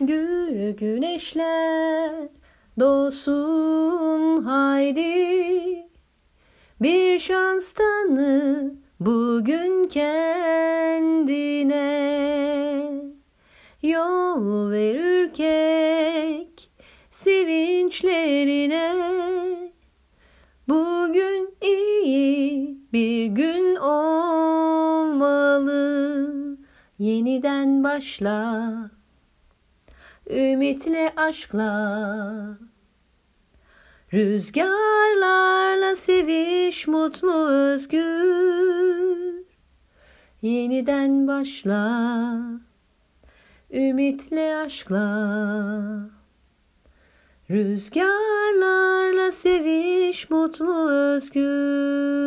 Gül güneşler doğsun haydi. Bir şans tanı bugün kendine. Yol ver ürkek sevinçlerine. Bugün iyi bir gün olmalı. Yeniden başla ümitle aşkla. Rüzgarlarla seviş mutlu özgür. Yeniden başla. Ümitle aşkla. Rüzgarlarla seviş mutlu özgür